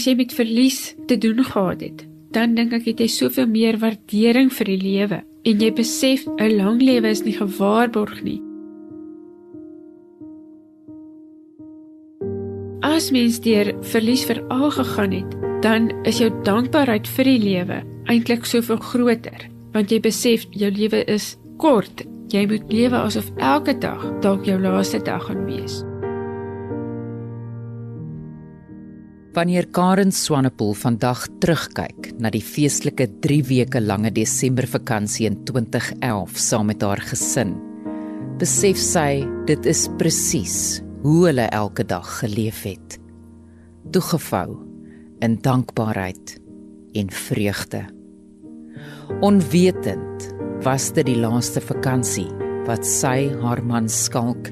As jy met verlies te doen gehad het, dan dink ek het jy soveel meer waardering vir die lewe en jy besef 'n lang lewe is nie gewaarborg nie. As mens deur verlies veral gegaan het, dan is jou dankbaarheid vir die lewe eintlik soveel groter, want jy besef jou lewe is kort. Jy moet lewe asof elke dag dalk jou laaste dag gaan wees. Wanneer Karen Swanepoel vandag terugkyk na die feestelike 3 weke lange Desembervakansie in 2011 saam met haar gesin, besef sy dit is presies hoe hulle elke dag geleef het. Toegevou in dankbaarheid en vreugde. Onwetend was dit die laaste vakansie wat sy haar man skalk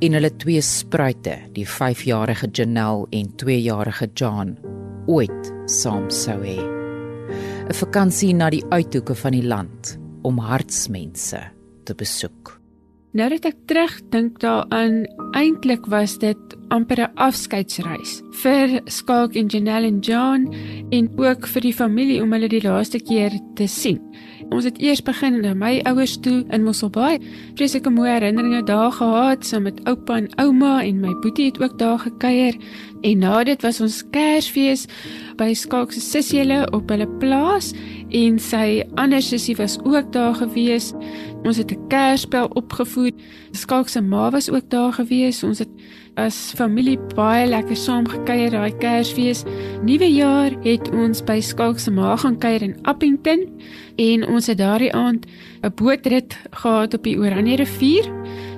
en hulle twee spruite, die 5-jarige Janelle en 2-jarige John, ooit saam sou hê. 'n Vakansie na die uithoeke van die land om hartsmense te besoek. Nou dat ek terugdink daaraan, eintlik was dit amper 'n afskeidsreis vir Skalk en Janelle en John en ook vir die familie om hulle die laaste keer te sien. Ons het eers begin na my ouers toe in Mosselbaai. Vreeslike mooi herinneringe daar gehad saam met oupa en ouma en my boetie het ook daar gekuier. En na dit was ons Kersfees by Skalk se sussie hulle op hulle plaas en sy ander sussie was ook daar gewees. Ons het 'n Kersspel opgevoer. Skalk se ma was ook daar gewees. Ons het as familie baie lekker saam gekuier daai Kersfees. Nuwe jaar het ons by Skalk se ma gaan kuier in Appington en ons het daardie aand 'n bootrit gehad op die Oranje rivier.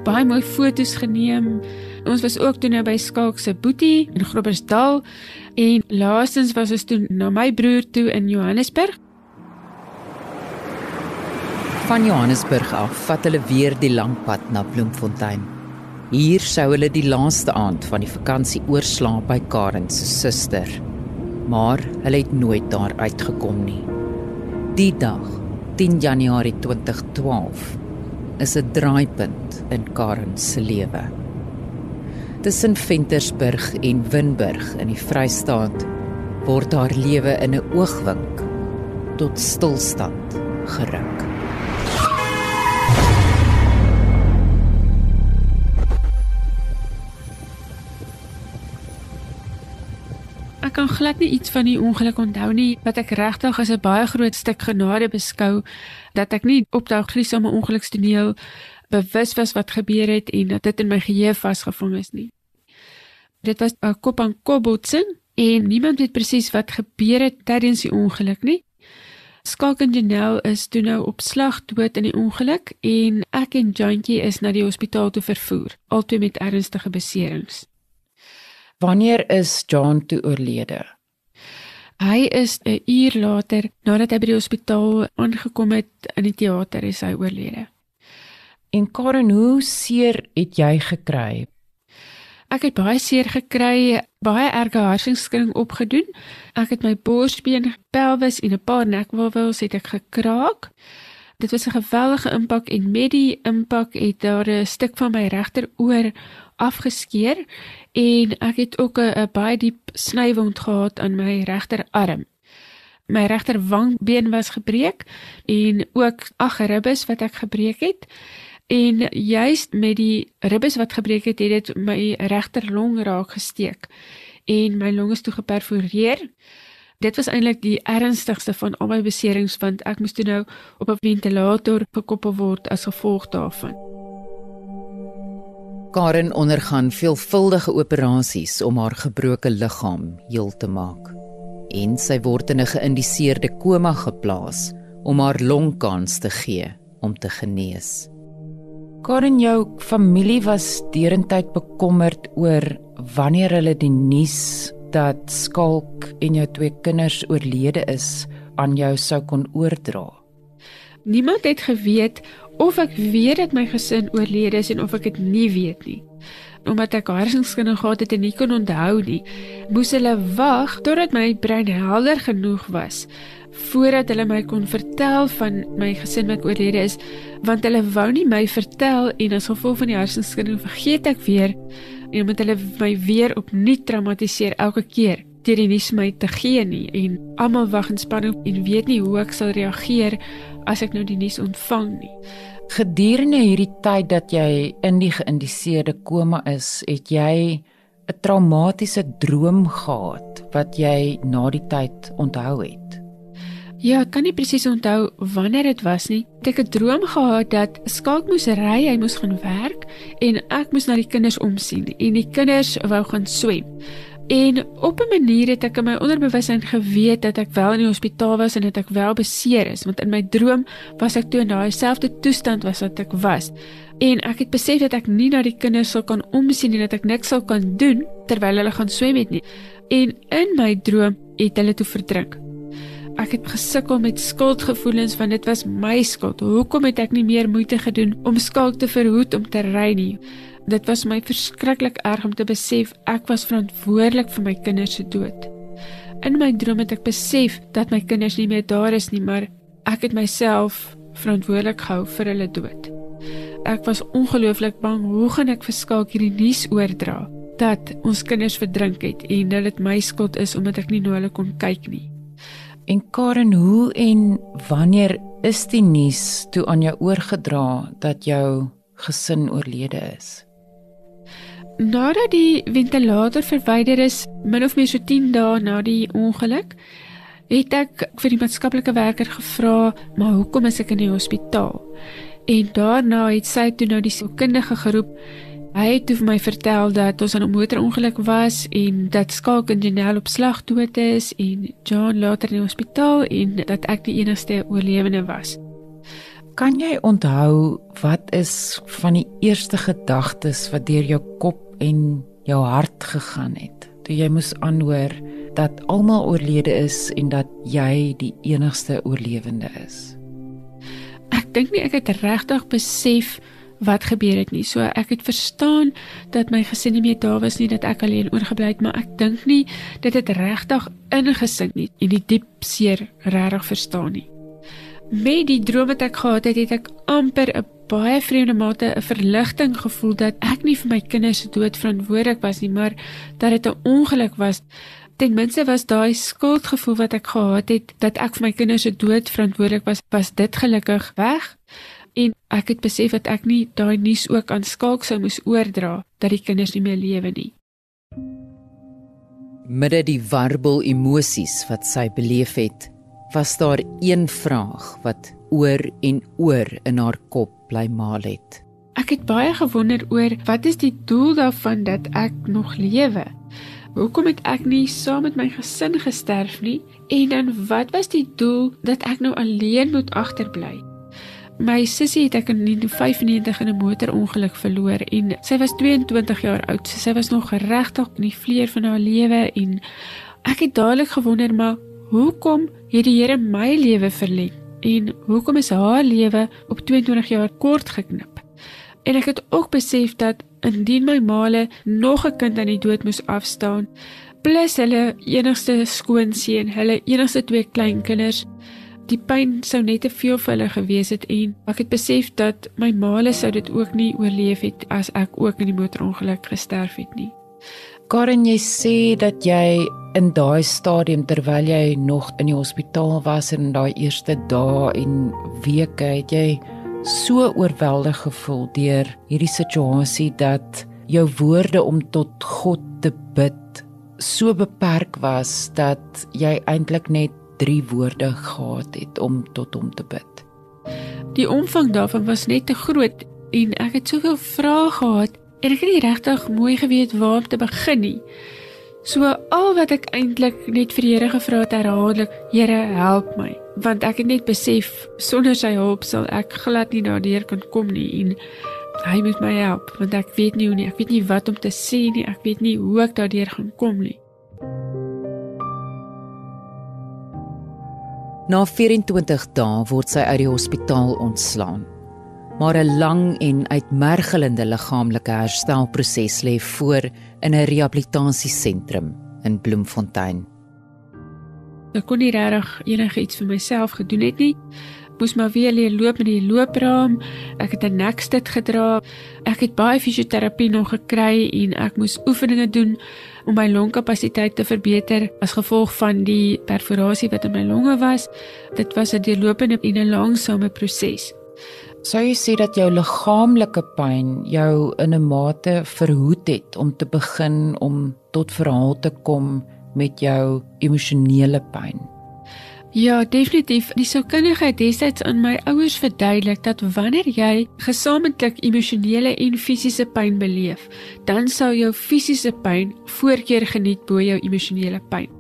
Baie mooi foto's geneem. Ons was ook toe nou by Skalk se boetie in Groblersdal en laastens was ons toe na my broer toe in Johannesburg. Van Johannesburg af vat hulle weer die lang pad na Bloemfontein. Hier sou hulle die laaste aand van die vakansie oorslaan by Karen se suster. Maar hulle het nooit daar uitgekom nie. Die dag, 10 Januarie 2012, is 'n draaipunt in Karen se lewe. Tussen Ventersburg en Winburg in die Vrystaat word haar lewe in 'n oogwink tot stilstand geruk. Kan glad nie iets van die ongeluk onthou nie wat ek regtig as 'n baie groot stuk genade beskou dat ek nie op daardie gruisame ongelukstoneel bewus was wat gebeur het en dat dit in my geheue vasgevang is nie. Dit was 'n kop-aan-kop botsing en niemand weet presies wat gebeur het tydens die ongeluk nie. Skalk en Janelle is toe nou op slag dood in die ongeluk en ek en Jantjie is na die hospitaal toe vervoer, albei met ernstige beserings. Wanneer is John toe oorlede? Hy is 'n uur later nadat hy by die hospitaal aangekom het in die teater is hy oorlede. En Karen, hoe seer het jy gekry? Ek het baie seer gekry, baie erge hersenskudding opgedoen. Ek het my borsbeen, pelvis en 'n paar nekwawels het ek gekraak. Dit was 'n geweldige impak en met die impak het daar 'n stuk van my regteroor afgeskeer en ek het ook 'n baie diep snywond gehad aan my regterarm. My regter wangbeen was gebreek en ook ag ribbes wat ek gebreek het. En juist met die ribbes wat gebreek het, het dit my regter long raak gesteek en my long is toe geperforeer. Dit was eintlik die ernstigste van al my beserings want ek moes toe nou op 'n ventilator gekoppel word as gevolg daarvan. Karen ondergaan veelvuldige operasies om haar gebroke liggaam heel te maak. En sy word in 'n geïndiseerde koma geplaas om haar longkans te gee om te genees. Karen jou familie was derentyd bekommerd oor wanneer hulle die nuus dat Skalk en jou twee kinders oorlede is aan jou sou kon oordra. Niemand het geweet of ek weet dat my gesin oorlede is en of ek dit nie weet nie. Omdat ek hersenskinne gehad het en nie kon onthou nie, moes hulle wag totdat my brein helder genoeg was voordat hulle my kon vertel van my gesin wat oorlede is, want hulle wou nie my vertel en as gevolg van die hersenskinne vergeet ek weer en moet hulle my weer opnuut traumatiseer elke keer deur die nuus my te gee nie en almal wag in spanning en weet nie hoe ek sal reageer as ek nou die nuus ontvang nie. Gedurende hierdie tyd dat jy in die geïndiseerde koma is, het jy 'n traumatiese droom gehad wat jy na die tyd onthou het. Ja, ek kan nie presies onthou wanneer dit was nie. Ek het 'n droom gehad dat Skalk moes ry, hy moes gaan werk en ek moes na die kinders omsien en die kinders wou gaan swem. En op 'n manier het ek in my onderbewussyn geweet dat ek wel in die hospitaal was en dat ek wel beseer is, want in my droom was ek toe in daai selfde toestand was wat ek was. En ek het besef dat ek nie na die kinders sou kan omsien en dat ek niks sou kan doen terwyl hulle gaan swem het nie. En in my droom het hulle toe verdrink. Ek het gesukkel met skuldgevoelens want dit was my skuld. Hoekom het ek nie meer moeite gedoen om skalk te verhoed om te ry nie? Dit was my verskriklik erg om te besef ek was verantwoordelik vir my kinders se dood. In my droom het ek besef dat my kinders nie meer daar is nie, maar ek het myself verantwoordelik gehou vir hulle dood. Ek was ongelooflik bang hoe gaan ek vir skalk hierdie nuus oordra dat ons kinders verdrink het en dat dit my skuld is omdat ek nie na hulle kon kyk nie. En Karen, hoe en wanneer is die nuus toe aan jou oorgedra dat jou gesin oorlede is? Nadat die ventilator verwyder is, min of meer so 10 dae na die ongeluk, het ek vir die maatskaplike werker gevra, "Maar hoekom is ek in die hospitaal?" En daarna het sy toe nou die sielkundige geroep Hy het vir my vertel dat ons aan 'n motorongeluk was en dat Skalk en Janelle op slag dood is en John later in die hospitaal en dat ek die enigste oorlewende was. Kan jy onthou wat is van die eerste gedagtes wat deur jou kop en jou hart gegaan het toe jy moes aanhoor dat almal oorlede is en dat jy die enigste oorlewende is? Ek dink nie ek het regtig besef wat gebeur het nie. So ek het verstaan dat my gesin nie meer daar was nie, dat ek alleen oorgebly het, maar ek dink nie dit het regtig ingesink nie en die diep seer regtig verstaan nie. Met die droom wat ek gehad het, het ek amper 'n baie vreemde mate 'n verligting gevoel dat ek nie vir my kinders se dood verantwoordelik was nie, maar dat dit 'n ongeluk was. Ten minste was daai skuldgevoel wat ek gehad het dat ek vir my kinders se dood verantwoordelik was, was dit gelukkig weg en ek het besef dat ek nie daai nuus ook aan Skalk sou moes oordra dat die kinders nie meer lewe nie. Midde die warbel emosies wat sy beleef het, was daar een vraag wat oor en oor in haar kop bly maal het. Ek het baie gewonder oor wat is die doel daarvan dat ek nog lewe? Hoekom het ek nie saam met my gesin gesterf nie? En dan wat was die doel dat ek nou alleen moet agterbly? My sussie het ek in 1995 in 'n motorongeluk verloor en sy was 22 jaar oud. So sy was nog regtig in die vleur van haar lewe en ek het dadelik gewonder maar hoekom het die Here my lewe verleng en hoekom is haar lewe op 22 jaar kort geknip? En ek het ook besef dat indien my maale nog 'n kind aan die dood moes afstaan, plus hulle enigste skoonseun, hulle enigste twee kleinkinders, die pyn sou net te veel vir hulle gewees het en ek het besef dat my maale sou dit ook nie oorleef het as ek ook in die motorongeluk gesterf het nie. Karen, jy sê dat jy in daai stadium terwyl jy nog in die hospitaal was in daai eerste dae en weke het jy so oorweldig gevoel deur hierdie situasie dat jou woorde om tot God te bid so beperk was dat jy eintlik net drie woorde gehad het om tot hom te bid. Die omvang daarvan was net te groot en ek het soveel vrae gehad en ek het nie regtig mooi geweet waar om te begin nie. So al wat ek eintlik net vir die Here gevra het herhaaldelik, Here, help my, want ek het net besef sonder sy hulp sal ek glad nie daardeur kan kom nie en hy moet my help want ek weet nie hoe nie, ek weet nie wat om te sê nie, ek weet nie hoe ek daardeur gaan kom nie. Na 24 dae word sy uit die hospitaal ontslaan. Maar 'n lang en uitmergelende liggaamlike herstelproses lê voor in 'n rehabilitasiesentrum in Bloemfontein. Ek kon nie regtig enigiets vir myself gedoen het nie. moes maar weer leer loop met die loopraam. Ek het 'n nekstit gedra. Ek het baie fisioterapie nog gekry en ek moes oefeninge doen om my longkapasiteit te verbeter as gevolg van die perforasie wat in my longe was. Dit was 'n deurlopende en 'n langsame proses. Sou jy sê dat jou liggaamlike pyn jou in 'n mate verhoed het om te begin om tot verhaal te kom met jou emosionele pyn? Ja, definitief. Die sielkundigheid destyds aan my ouers verduidelik dat wanneer jy gesamentlik emosionele en fisiese pyn beleef, dan sal jou fisiese pyn voorkeur geniet bo jou emosionele pyn.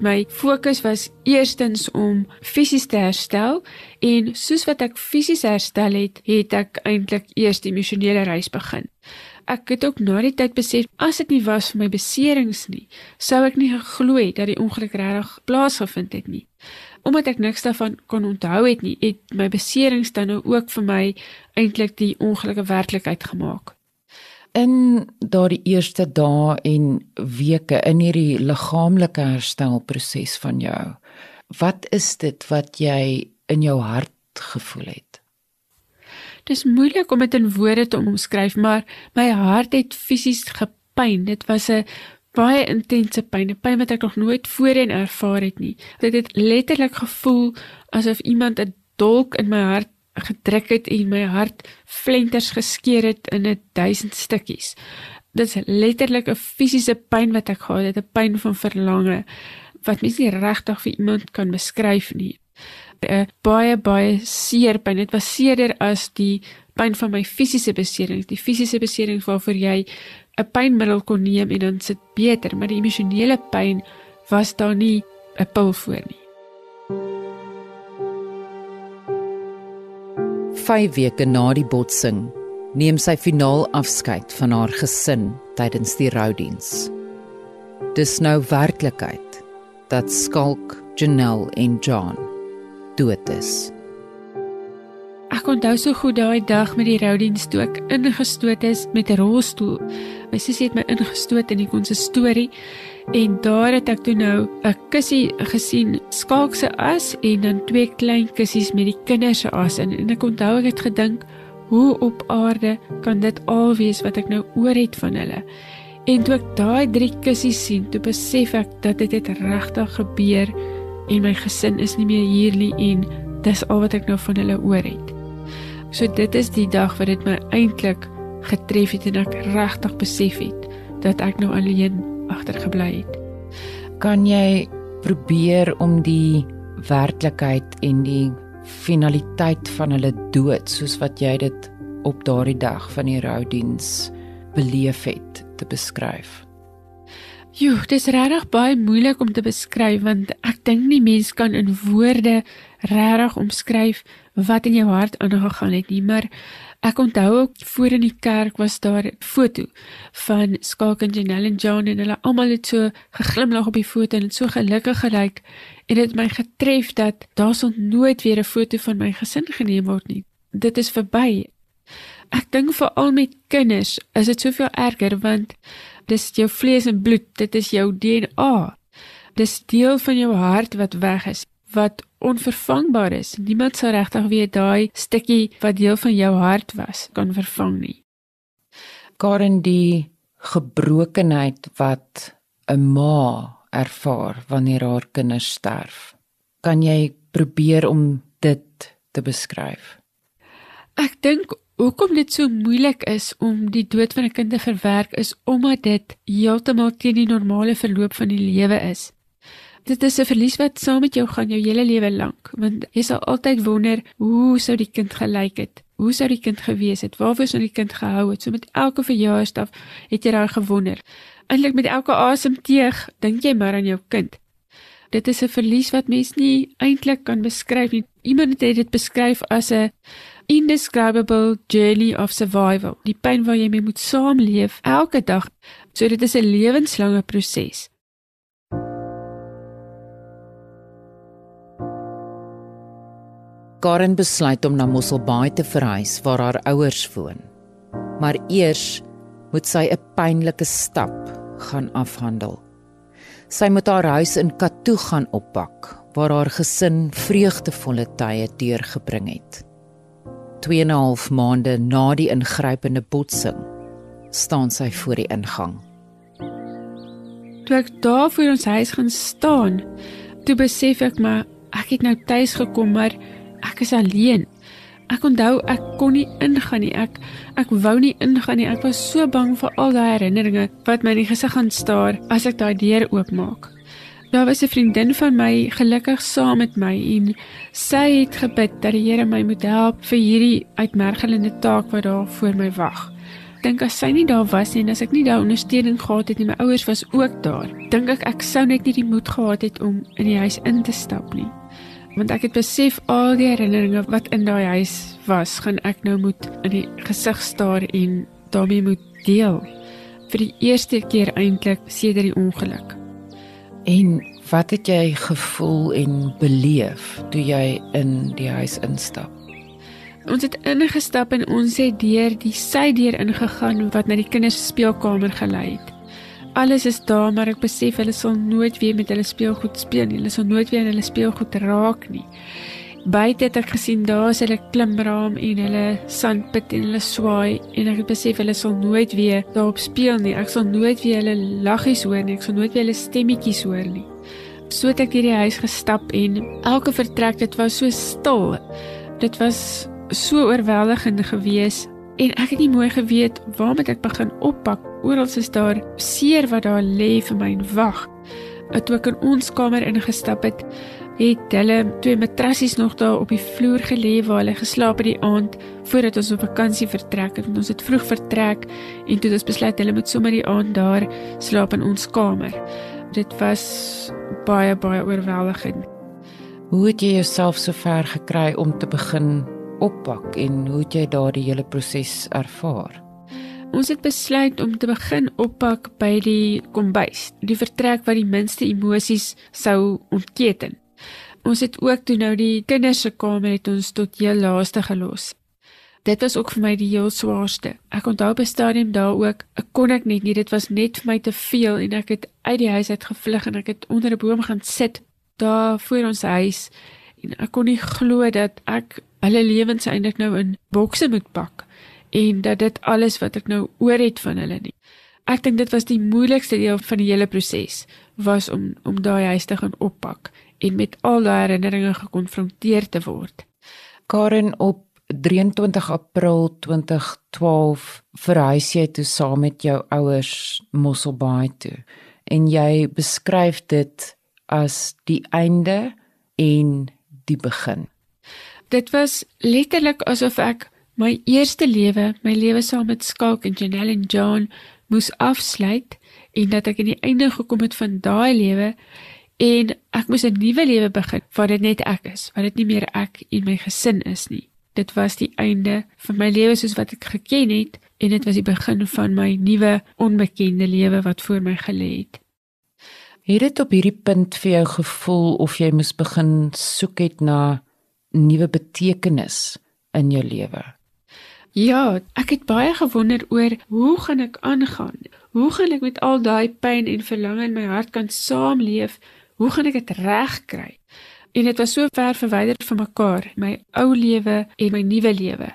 My fokus was eerstens om fisies te herstel en soos wat ek fisies herstel het, het ek eintlik eers die emosionele reis begin. Ek het ook na die tyd besef as dit nie was vir my beserings nie, sou ek nie geglo het dat die ongeluk regtig plaasgevind het nie omdat ek niks daarvan kon onthou het nie, het my beserings dan nou ook vir my eintlik die ongelukkige werklikheid gemaak. In daardie eerste dae en weke in hierdie liggaamlike herstelproses van jou, wat is dit wat jy in jou hart gevoel het? Dis moeilik om dit in woorde te omskryf, maar my hart het fisies gepyn. Dit was 'n baie intense pyn, 'n pyn wat ek nog nooit voorheen ervaar het nie. Dit het letterlik gevoel asof iemand 'n dolk in my hart gedruk het en my hart flenters geskeur het in 'n duisend stukkies. Dit is letterlik 'n fisiese pyn wat ek gehad het, 'n pyn van verlange wat mens nie regtig vir iemand kan beskryf nie. 'n Baie baie seer pyn. Dit was seerder as die pyn van my fisiese beserings, die fisiese beserings waarvoor jy 'n pynmiddel kon neem en dan sit beter, maar die emosionele pyn was daar nie 'n pil vir nie. 5 weke na die botsing neem sy finaal afskeid van haar gesin tydens die roudiens. Dis nou werklikheid dat Skalk, Janelle en John dood is. Ek onthou so goed daai dag met die roudiens toe ek ingestoot is met 'n rolstoel. My sussie het my ingestoot in die konsistorie en daar het ek toe nou 'n kussie gesien, skaakse as en dan twee klein kussies met die kinders se as in. En ek onthou ek het gedink, hoe op aarde kan dit al wees wat ek nou oor het van hulle? En toe ek daai drie kussies sien, toe besef ek dat dit het regtig gebeur en my gesin is nie meer hier nie en dis al wat ek nou van hulle oor het. So dit is die dag wat dit my eintlik getref het en ek regtig besef het dat ek nou alleen agtergebly het. Kan jy probeer om die werklikheid en die finaliteit van hulle dood soos wat jy dit op daardie dag van die roudiens beleef het te beskryf? Jo, dit is regtig baie moeilik om te beskryf want ek dink nie mens kan in woorde regtig omskryf wat in jou hart aangegaan het nie, maar ek onthou ook voor in die kerk was daar 'n foto van Skalk en Janelle en John en hulle almal het so geglimlag op die foto en het so gelukkig gelyk en dit het my getref dat daar sond nooit weer 'n foto van my gesin geneem word nie. Dit is verby. Ek dink veral met kinders is dit soveel erger want dis jou vlees en bloed, dit is jou DNA. Dis deel van jou hart wat weg is wat onvervangbaar is. Niemand sal regtig weet daai stukkie wat deel van jou hart was kan vervang nie. Karen die gebrokenheid wat 'n ma ervaar wanneer haar kinders sterf. Kan jy probeer om dit te beskryf? Ek dink hoekom dit so moeilik is om die dood van 'n kind te verwerk is omdat dit heeltemal teen die normale verloop van die lewe is dit is 'n verlies wat saam met jou gaan jou hele lewe lank want jy sal altyd wonder hoe sou die kind gelyk het? Hoe sou die kind gewees het? Waarvoor sou die kind gehou het? So met elke verjaarsdag het jy daai gewonder. Eintlik met elke asemteug dink jy maar aan jou kind. Dit is 'n verlies wat mens nie eintlik kan beskryf nie. Iemand het dit beskryf as 'n indescribable journey of survival. Die pyn wat jy mee moet saamleef elke dag. So dit is 'n lewenslange proses Karen besluit om na Mosselbaai te verhuis waar haar ouers woon. Maar eers moet sy 'n pynlike stap gaan afhandel. Sy moet haar huis in Katoo gaan oppak waar haar gesin vreugdevolle tye deurgebring het. 2 en 'n half maande na die ingrypende botsing staan sy voor die ingang. Toe ek daar voor ons huis gaan staan, toe besef ek maar ek het nou tuis gekom, maar ek is alleen. Ek onthou ek kon nie ingaan nie. Ek ek wou nie ingaan nie. Ek was so bang vir al daai herinneringe wat my in die gesig gaan staar as ek daai deur oopmaak. Daar was 'n vriendin van my gelukkig saam met my en sy het gebid dat die Here my moet help vir hierdie uitmergelende taak wat daar voor my wag. Dink as sy nie daar was nie en as ek nie daai ondersteuning gehad het nie, my ouers was ook daar. Dink ek ek sou net nie die moed gehad het om in die huis in te stap nie want ek het besef al die herinneringe wat in daai huis was, gaan ek nou moet in die gesig staar en daarmee moet deel vir die eerste keer eintlik sedert die ongeluk. En wat het jy gevoel en beleef toe jy in die huis instap? Ons het ingestap en ons het deur die sydeur ingegaan wat na die kinders speelkamer gelei het alles is daar, maar ek besef hulle sal nooit weer met hulle speelgoed speel nie. Hulle sal nooit weer aan hulle speelgoed raak nie. Buite het ek gesien daar's hulle klimraam en hulle sandpit en hulle swaai en ek het besef hulle sal nooit weer daarop speel nie. Ek sal nooit weer hulle laggies hoor nie. Ek sal nooit weer hulle stemmetjies hoor nie. So het ek hierdie huis gestap en elke vertrek dit was so stil. Dit was so oorweldigend geweest en ek het nie mooi geweet waar moet ek begin oppak. Oral is daar seer wat daar lê vir my wag. Toe ek in ons kamer ingestap het, het hulle twee matrassies nog daar op die vloer gelê waar hulle geslaap het die aand voordat ons op vakansie vertrek het. Ons het vroeg vertrek en toe het ons besluit hulle moet sommer die aand daar slaap in ons kamer. Dit was baie baie oorweldigend. Hoe het jy jouself so ver gekry om te begin oppak en hoe het jy daardie hele proses ervaar? Ons het besluit om te begin oppak by die kombuis, die vertrek waar die minste emosies sou ontketen. Ons het ook toe nou die kinders se kamer het ons tot heel laaste gelos. Dit was ook vir my die heel swaarste. Ek onthou 'n stadium daar ook, ek kon ek net nie, dit was net vir my te veel en ek het uit die huis uit gevlug en ek het onder 'n boom gaan sit daar voor ons huis en ek kon nie glo dat ek hulle lewens eintlik nou in bokse moet pak en dat dit alles wat ek nou oor het van hulle nie. Ek dink dit was die moeilikste deel van die hele proses was om om daai huis te gaan oppak en met al daai herinneringe gekonfronteer te word. Karen op 23 April 2012 verhuis jy toe saam met jou ouers Mosselbaai toe en jy beskryf dit as die einde en die begin. Dit was letterlik asof ek my eerste lewe, my lewe saam met Skalk en Janelle en John moes afsluit en dat ek aan die einde gekom het van daai lewe en ek moes 'n nuwe lewe begin waar dit net ek is, waar dit nie meer ek en my gesin is nie. Dit was die einde van my lewe soos wat ek geken het en dit was die begin van my nuwe onbekende lewe wat voor my gelê het. Het dit op hierdie punt vir jou gevoel of jy moes begin soek het na nuwe betekenis in jou lewe? Ja, ek het baie gewonder oor hoe gaan ek aangaan? Hoe gaan ek met al daai pyn en verlange in my hart kan saamleef? Hoe gaan ek dit regkry? En dit was so ver verwyder van mekaar, my ou lewe en my nuwe lewe.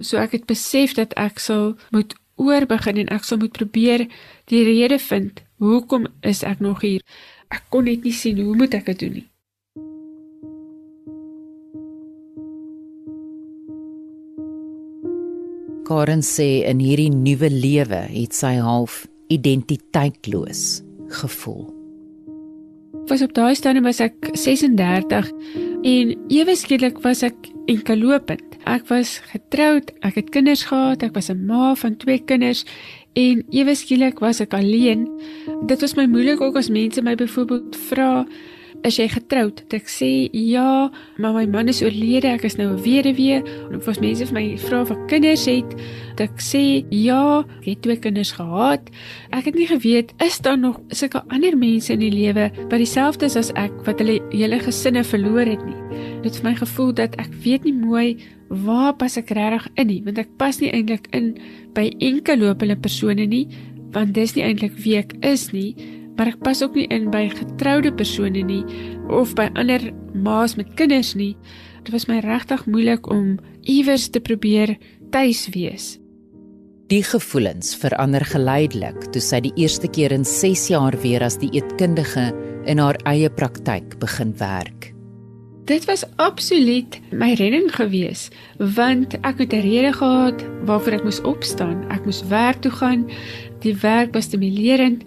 So ek het besef dat ek sal moet oorbegin en ek sal moet probeer die rede vind hoekom is ek nog hier? Ek kon net nie sien hoe moet ek dit doen nie. Karen sê in hierdie nuwe lewe het sy half identiteitloos gevoel. Was op daai stadium was ek 36 en ewe skielik was ek enkelopend. Ek was getroud, ek het kinders gehad, ek was 'n ma van twee kinders en ewe skielik was ek alleen. Dit was my moeilik ook as mense my byvoorbeeld vra is jy getroud? Ek sê ja, maar my man is oorlede, ek is nou 'n weduwee. Of as mense vir my vra of ek kinders het, ek sê ja, ek het twee kinders gehad. Ek het nie geweet is daar nog sulke ander mense in die lewe wat dieselfde is as ek wat hulle hele gesinne verloor het nie. Dit het my gevoel dat ek weet nie mooi waar pas ek regtig in nie, want ek pas nie eintlik in by enkel lopende persone nie, want dis nie eintlik wie ek is nie maar ek pas ook nie in by getroude persone nie of by ander ma's met kinders nie. Dit was my regtig moeilik om iewers te probeer tuis wees. Die gevoelens verander geleidelik toe sy die eerste keer in 6 jaar weer as die eetkundige in haar eie praktyk begin werk. Dit was absoluut my redding gewees, want ek het 'n rede gehad waarvoor ek moes opstaan. Ek moes werk toe gaan. Die werk was stimulerend,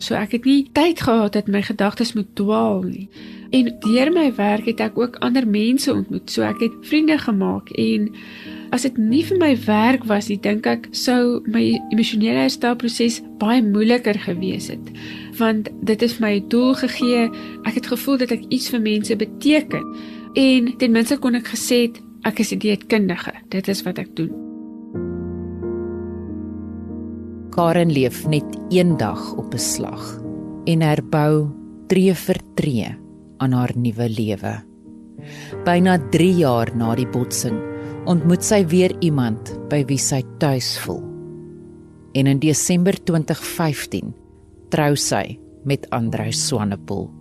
so ek het nie tyd gehad dat my gedagtes moet dwaal nie. En deur my werk het ek ook ander mense ontmoet, so ek het vriende gemaak en As dit nie vir my werk was nie, dink ek sou my emosionele herstelproses baie moeiliker gewees het. Want dit het my doel gegee. Ek het gevoel dat ek iets vir mense beteken. En ten minste kon ek gesê het ek is 'n dieetkundige. Dit is wat ek doen. Karen leef net een dag op 'n slag en herbou tree vir tree aan haar nuwe lewe. Byna 3 jaar na die botsing ontmoet sy weer iemand by wie sy tuis voel. En in Desember 2015 trou sy met Andreu Swanepoel.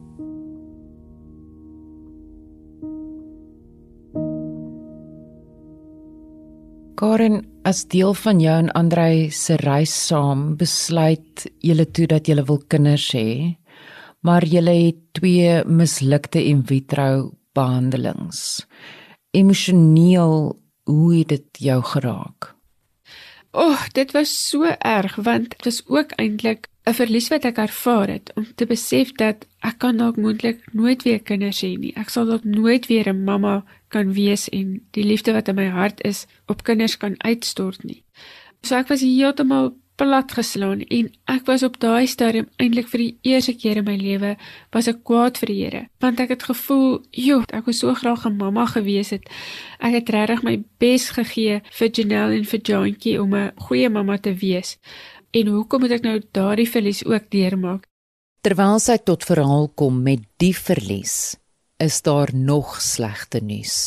Karen, as deel van jou en Andreu se reis saam, besluit julle toe dat julle wil kinders hê, maar julle het twee mislukte in vitro behandelings. Emosioneel hoe het dit jou geraak? O, oh, dit was so erg want dit was ook eintlik 'n verlies wat ek ervaar het om te besef dat ek kan dalk moontlik nooit weer kinders hê nie. Ek sal dalk nooit weer 'n mamma kan wees en die liefde wat in my hart is op kinders kan uitstort nie. So ek was heeltemal plat geslaan en ek was op daai stadium eintlik vir die eerste keer in my lewe was ek kwaad vir die Here want ek het gevoel joh ek wou so graag 'n mamma gewees het. Ek het regtig my bes gegee vir Janelle en vir Jantjie om 'n goeie mamma te wees. En hoekom moet ek nou daardie verlies ook deurmaak? Terwyl sy tot verhaal kom met die verlies is daar nog slegte nuus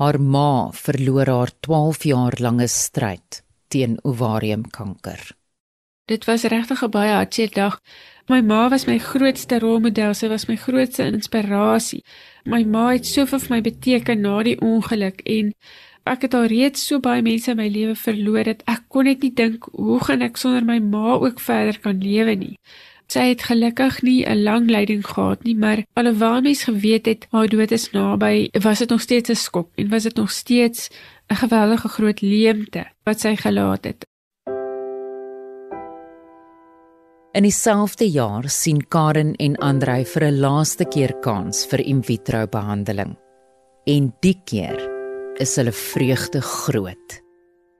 haar ma verloor haar 12 jaar lange stryd teen ovariumkanker Dit was regtig 'n baie hartseer dag. My ma was my grootste rolmodel, sy was my grootste inspirasie. My ma het soveel vir my beteken na die ongeluk en ek het al reeds so baie mense in my lewe verloor dat ek kon net nie dink hoe gaan ek sonder my ma ook verder kan lewe nie. Sy het gelukkig nie 'n lang lyding gehad nie, maar alhoewel mens geweet het haar dood is naby, was dit nog steeds 'n skok en was dit nog steeds 'n geweldige groot leemte wat sy gelaat het. In dieselfde jaar sien Karen en Andrei vir 'n laaste keer kans vir in vitro behandeling. En die keer is hulle vreugde groot.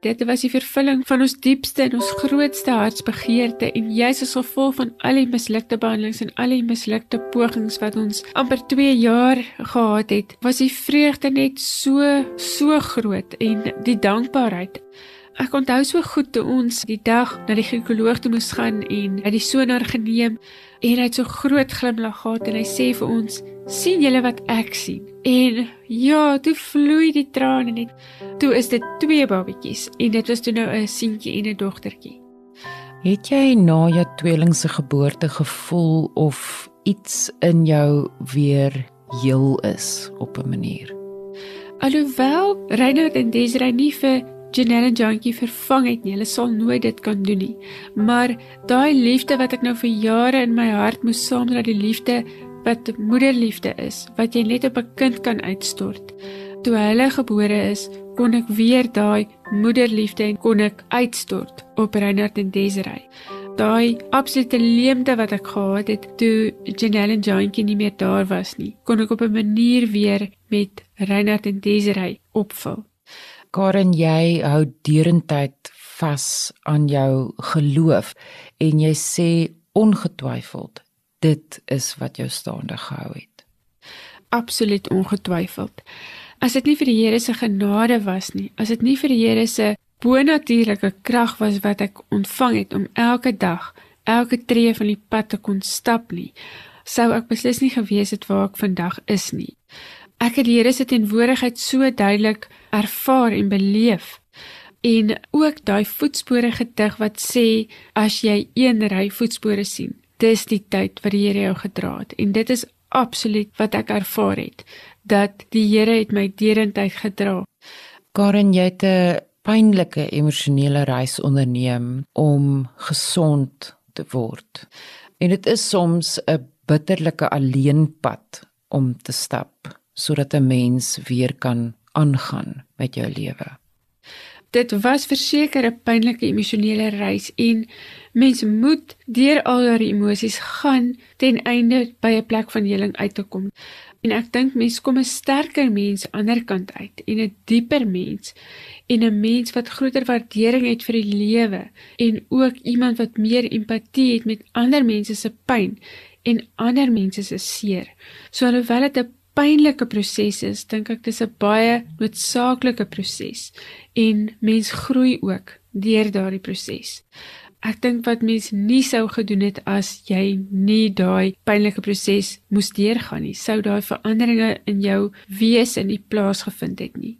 Dit was die vervulling van ons diepste en ons grootste hartsbegeerte en jy's as gevolg van al die mislukte behandelings en al die mislukte pogings wat ons amper 2 jaar gehad het, was die vreugde net so so groot en die dankbaarheid. Ek onthou so goed toe ons die dag na die ginekoloog toe moes gaan en hy die sonar geneem en hy het so groot glimlag gehad en hy sê vir ons: "Sien julle wat ek sien?" En ja, toe vloei die trane net. Toe is dit twee babatjies en dit was toe nou 'n seentjie en 'n dogtertjie. Het jy na jou tweeling se geboorte gevoel of iets in jou weer heel is op 'n manier? Alhoewel Reinhard en Desiree nie vir Janelle en Jantjie vervang het nie. Hulle sal nooit dit kan doen nie. Maar daai liefde wat ek nou vir jare in my hart moes saamdra, die liefde wat moederliefde is, wat jy net op 'n kind kan uitstort. Toe hulle gebore is, kon ek weer daai moederliefde en kon ek uitstort op Reinhard en Desiree. Daai absolute leemte wat ek gehad het toe Janelle en Jantjie nie meer daar was nie, kon ek op 'n manier weer met Reinhard en Desiree opvul. Karen, jy hou derentyd vas aan jou geloof en jy sê ongetwyfeld dit is wat jou staande gehou het. Absoluut ongetwyfeld. As dit nie vir die Here se genade was nie, as dit nie vir die Here se bonatuurlike krag was wat ek ontvang het om elke dag, elke tree van die pad te kon stap nie, sou ek beslis nie gewees het waar ek vandag is nie. Ek het die Here se teenwoordigheid so duidelik ervaar en beleef. En ook daai voetspore gedig wat sê as jy een ry voetspore sien, dis die tyd wat die Here jou gedra het en dit is absoluut wat ek ervaar het dat die Here het my derentyd gedra. Karen, jy het 'n pynlike emosionele reis onderneem om gesond te word. En dit is soms 'n bitterlike alleenpad om te stap sodat 'n mens weer kan aangaan met jou lewe. Dit was verseker 'n pynlike emosionele reis en mens moet deur al daardie emosies gaan ten einde by 'n plek van heling uit te kom. En ek dink mens kom 'n sterker mens aan die ander kant uit en 'n dieper mens en 'n mens wat groter waardering het vir die lewe en ook iemand wat meer empatie het met ander mense se pyn en ander mense se seer. So alhoewel dit 'n pynlike proses is, dink ek dis 'n baie noodsaaklike proses en mens groei ook deur daardie proses. Ek dink wat mens nie sou gedoen het as jy nie daai pynlike proses moes deurgaan nie, sou daai veranderinge in jou wese nie plaasgevind het nie.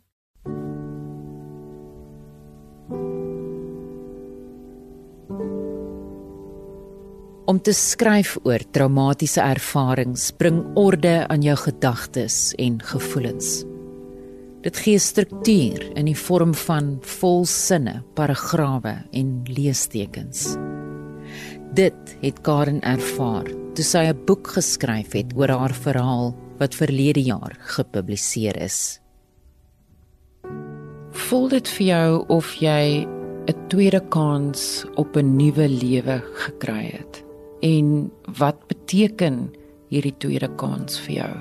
Om te skryf oor traumatiese ervarings bring orde aan jou gedagtes en gevoelens. Dit gee struktuur in die vorm van volsinne, paragrawe en leestekens. Dit het Karen ervaar toe sy 'n boek geskryf het oor haar verhaal wat verlede jaar gepubliseer is. Voel dit vir jou of jy 'n tweede kans op 'n nuwe lewe gekry het? En wat beteken hierdie tweede kans vir jou?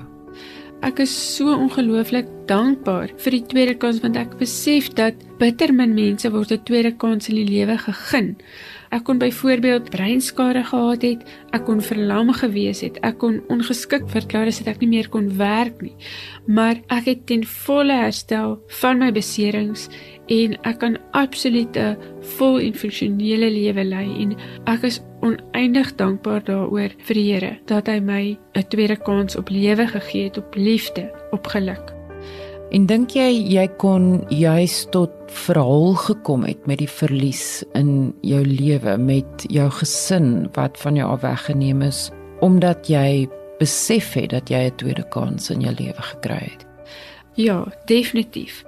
Ek is so ongelooflik dankbaar vir die tweede kans want ek besef dat bitter min mense word 'n tweede kans in die lewe gegee. Ek kon byvoorbeeld breinskade gehad het, ek kon verlam gewees het, ek kon ongeskik verklaar is dat ek nie meer kon werk nie. Maar ek het ten volle herstel van my beserings en ek kan absoluut 'n vol en funksionele lewe lei en ek is oneindig dankbaar daaroor vir die Here dat hy my 'n tweede kans op lewe gegee het, op liefde, op geluk. En dink jy jy kon juis tot verhaal gekom het met die verlies in jou lewe met jou gesin wat van jou af weggeneem is omdat jy besef het dat jy 'n tweede kans in jou lewe gekry het? Ja, definitief.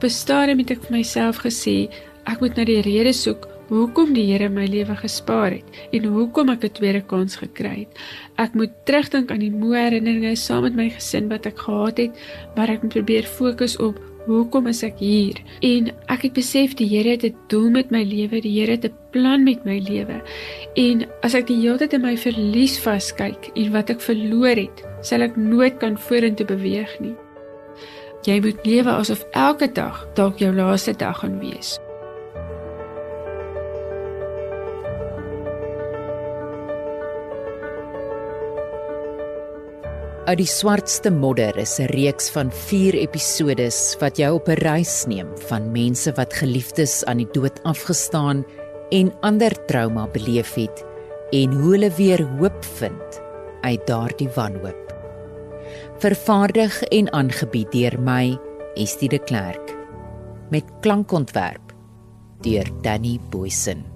Bestaar met ek vir myself gesê ek moet na die rede soek hoekom die Here my lewe gespaar het en hoekom ek 'n tweede kans gekry het. Ek moet terugdink aan die mooi herinneringe saam met my gesin wat ek gehad het, maar ek moet probeer fokus op hoekom is ek hier? En ek het besef die Here het 'n doel met my lewe, die Here het 'n plan met my lewe. En as ek die hele tyd in my verlies vaskyk en wat ek verloor het, sal ek nooit kan vorentoe beweeg nie. Jy moet lewe asof elke dag dalk jou laaste dag gaan wees. Uit die swartste modder is 'n reeks van 4 episodes wat jou op 'n reis neem van mense wat geliefdes aan die dood afgestaan en ander trauma beleef het en hoe hulle weer hoop vind uit daardie wanhoop. Vervaardig en aangebied deur my, Estie de Klerk, met klankontwerp deur Danny Boysen.